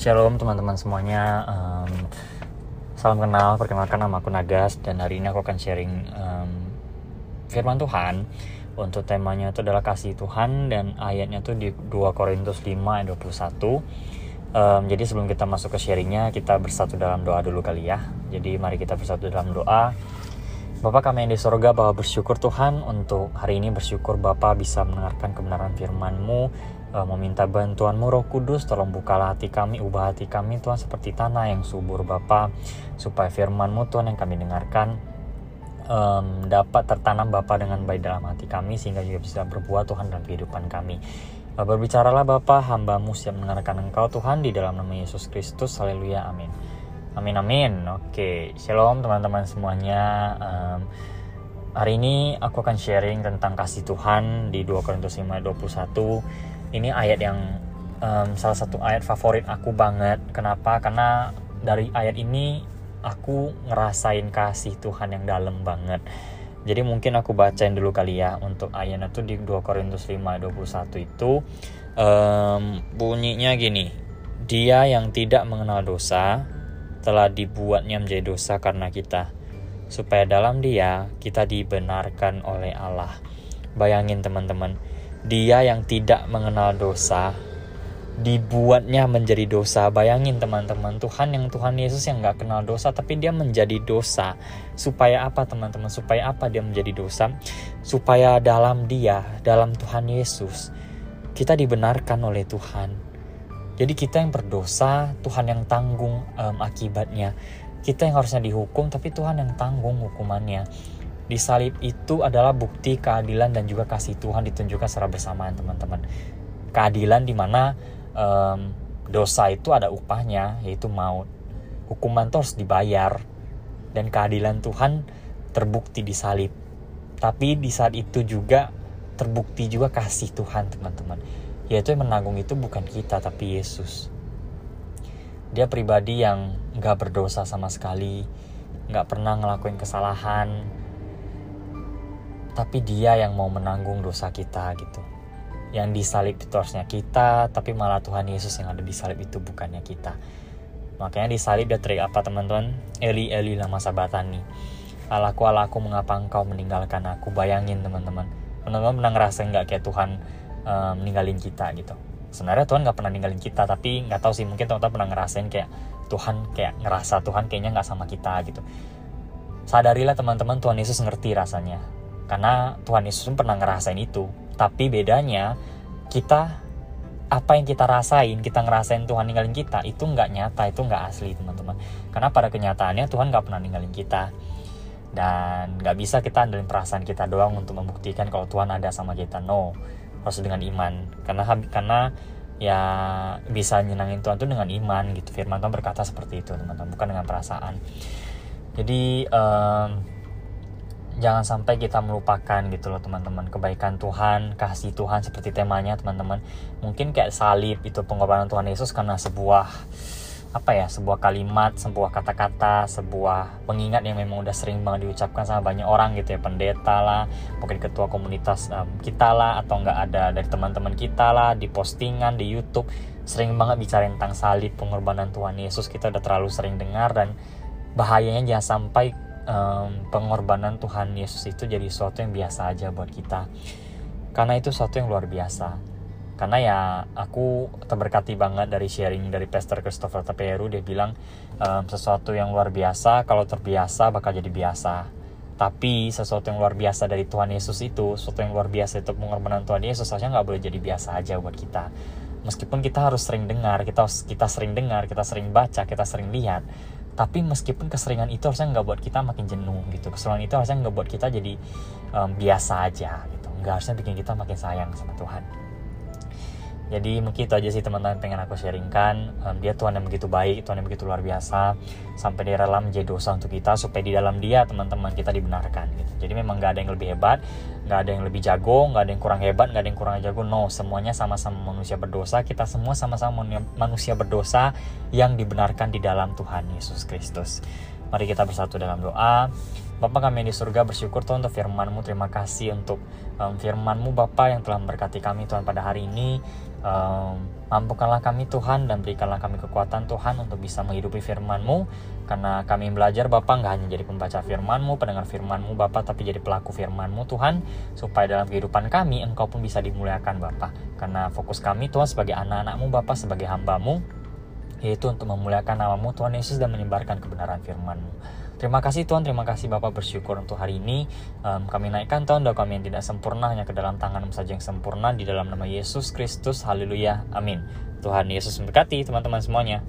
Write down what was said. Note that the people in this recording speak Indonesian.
Shalom teman-teman semuanya. Um, salam kenal, perkenalkan nama aku Nagas dan hari ini aku akan sharing um, firman Tuhan. Untuk temanya itu adalah kasih Tuhan dan ayatnya itu di 2 Korintus 5 ayat 21. Um, jadi sebelum kita masuk ke sharingnya kita bersatu dalam doa dulu kali ya. Jadi mari kita bersatu dalam doa. Bapak kami yang di sorga bahwa bersyukur Tuhan untuk hari ini bersyukur Bapak bisa mendengarkan kebenaran firman-Mu meminta bantuanmu Roh Kudus tolong bukalah hati kami ubah hati kami Tuhan seperti tanah yang subur Bapa supaya firmanmu Tuhan yang kami dengarkan um, dapat tertanam Bapa dengan baik dalam hati kami sehingga juga bisa berbuah Tuhan dalam kehidupan kami. Uh, berbicaralah Bapa hambamu siap mendengarkan engkau Tuhan di dalam nama Yesus Kristus. Haleluya amin. Amin amin. Oke shalom teman-teman semuanya. Um, Hari ini aku akan sharing tentang kasih Tuhan di 2 Korintus 5 21 ini ayat yang um, salah satu ayat favorit aku banget. Kenapa? Karena dari ayat ini aku ngerasain kasih Tuhan yang dalam banget. Jadi mungkin aku bacain dulu kali ya untuk ayatnya tuh di 2 Korintus 5 21 itu um, bunyinya gini. Dia yang tidak mengenal dosa telah dibuatnya menjadi dosa karena kita supaya dalam dia kita dibenarkan oleh Allah. Bayangin teman-teman, dia yang tidak mengenal dosa dibuatnya menjadi dosa. Bayangin teman-teman, Tuhan yang Tuhan Yesus yang nggak kenal dosa, tapi dia menjadi dosa. Supaya apa teman-teman? Supaya apa dia menjadi dosa? Supaya dalam dia, dalam Tuhan Yesus, kita dibenarkan oleh Tuhan. Jadi kita yang berdosa, Tuhan yang tanggung um, akibatnya. Kita yang harusnya dihukum, tapi Tuhan yang tanggung hukumannya. Di salib itu adalah bukti keadilan dan juga kasih Tuhan ditunjukkan secara bersamaan teman-teman. Keadilan di mana um, dosa itu ada upahnya yaitu maut. Hukuman itu harus dibayar dan keadilan Tuhan terbukti di salib. Tapi di saat itu juga terbukti juga kasih Tuhan teman-teman. Yaitu yang menanggung itu bukan kita tapi Yesus. Dia pribadi yang nggak berdosa sama sekali, nggak pernah ngelakuin kesalahan, tapi dia yang mau menanggung dosa kita gitu. Yang disalib itu harusnya kita tapi malah Tuhan Yesus yang ada di salib itu bukannya kita. Makanya disalib dia teriak apa teman-teman? Eli Eli lama sabatani. Allahku Allahku mengapa engkau meninggalkan aku? Bayangin teman-teman. Teman-teman pernah ngerasa nggak kayak Tuhan um, meninggalin kita gitu? Sebenarnya Tuhan nggak pernah ninggalin kita tapi nggak tahu sih mungkin teman-teman pernah ngerasain kayak Tuhan kayak ngerasa Tuhan kayaknya nggak sama kita gitu. Sadarilah teman-teman Tuhan Yesus ngerti rasanya karena Tuhan Yesus pun pernah ngerasain itu. Tapi bedanya kita apa yang kita rasain kita ngerasain Tuhan ninggalin kita itu nggak nyata itu nggak asli teman-teman. Karena pada kenyataannya Tuhan nggak pernah ninggalin kita. Dan nggak bisa kita andelin perasaan kita doang untuk membuktikan kalau Tuhan ada sama kita. No harus dengan iman. Karena karena ya bisa nyenangin Tuhan tuh dengan iman gitu. Firman Tuhan berkata seperti itu teman-teman bukan dengan perasaan. Jadi um, jangan sampai kita melupakan gitu loh teman-teman. Kebaikan Tuhan kasih Tuhan seperti temanya teman-teman. Mungkin kayak salib itu pengorbanan Tuhan Yesus karena sebuah apa ya sebuah kalimat sebuah kata-kata sebuah pengingat yang memang udah sering banget diucapkan sama banyak orang gitu ya. Pendeta lah mungkin ketua komunitas um, kita lah atau nggak ada dari teman-teman kita lah di postingan di YouTube. Sering banget bicara tentang salib pengorbanan Tuhan Yesus. Kita udah terlalu sering dengar dan bahayanya jangan sampai um, pengorbanan Tuhan Yesus itu jadi sesuatu yang biasa aja buat kita. Karena itu sesuatu yang luar biasa. Karena ya aku terberkati banget dari sharing dari Pastor Christopher Taperu. Dia bilang um, sesuatu yang luar biasa kalau terbiasa bakal jadi biasa. Tapi sesuatu yang luar biasa dari Tuhan Yesus itu sesuatu yang luar biasa itu pengorbanan Tuhan Yesus saja nggak boleh jadi biasa aja buat kita. Meskipun kita harus sering dengar kita kita sering dengar kita sering baca kita sering lihat tapi meskipun keseringan itu harusnya nggak buat kita makin jenuh gitu. Keseringan itu harusnya nggak buat kita jadi um, biasa aja gitu. Nggak harusnya bikin kita makin sayang sama Tuhan jadi mungkin itu aja sih teman-teman pengen aku sharingkan. Um, dia Tuhan yang begitu baik Tuhan yang begitu luar biasa. Sampai dia rela menjadi dosa untuk kita supaya di dalam dia teman-teman kita dibenarkan gitu. Jadi memang nggak ada yang lebih hebat nggak ada yang lebih jago nggak ada yang kurang hebat nggak ada yang kurang jago. No semuanya sama-sama manusia berdosa. Kita semua sama-sama manusia berdosa yang dibenarkan di dalam Tuhan Yesus Kristus. Mari kita bersatu dalam doa Bapak kami di surga bersyukur Tuhan untuk firman-Mu. Terima kasih untuk um, firman-Mu Bapak yang telah memberkati kami Tuhan pada hari ini. Um, mampukanlah kami Tuhan dan berikanlah kami kekuatan Tuhan untuk bisa menghidupi firman-Mu. Karena kami belajar Bapak nggak hanya jadi pembaca firman-Mu, pendengar firman-Mu Bapak, tapi jadi pelaku firman-Mu Tuhan. Supaya dalam kehidupan kami Engkau pun bisa dimuliakan Bapak. Karena fokus kami Tuhan sebagai anak-anak-Mu Bapak, sebagai hamba-Mu yaitu untuk memuliakan namamu Tuhan Yesus dan menyebarkan kebenaran firman-Mu. Terima kasih Tuhan, terima kasih Bapak bersyukur untuk hari ini. Um, kami naikkan Tuhan doa kami yang tidak sempurna hanya ke dalam tangan saja yang sempurna di dalam nama Yesus Kristus. Haleluya. Amin. Tuhan Yesus memberkati teman-teman semuanya.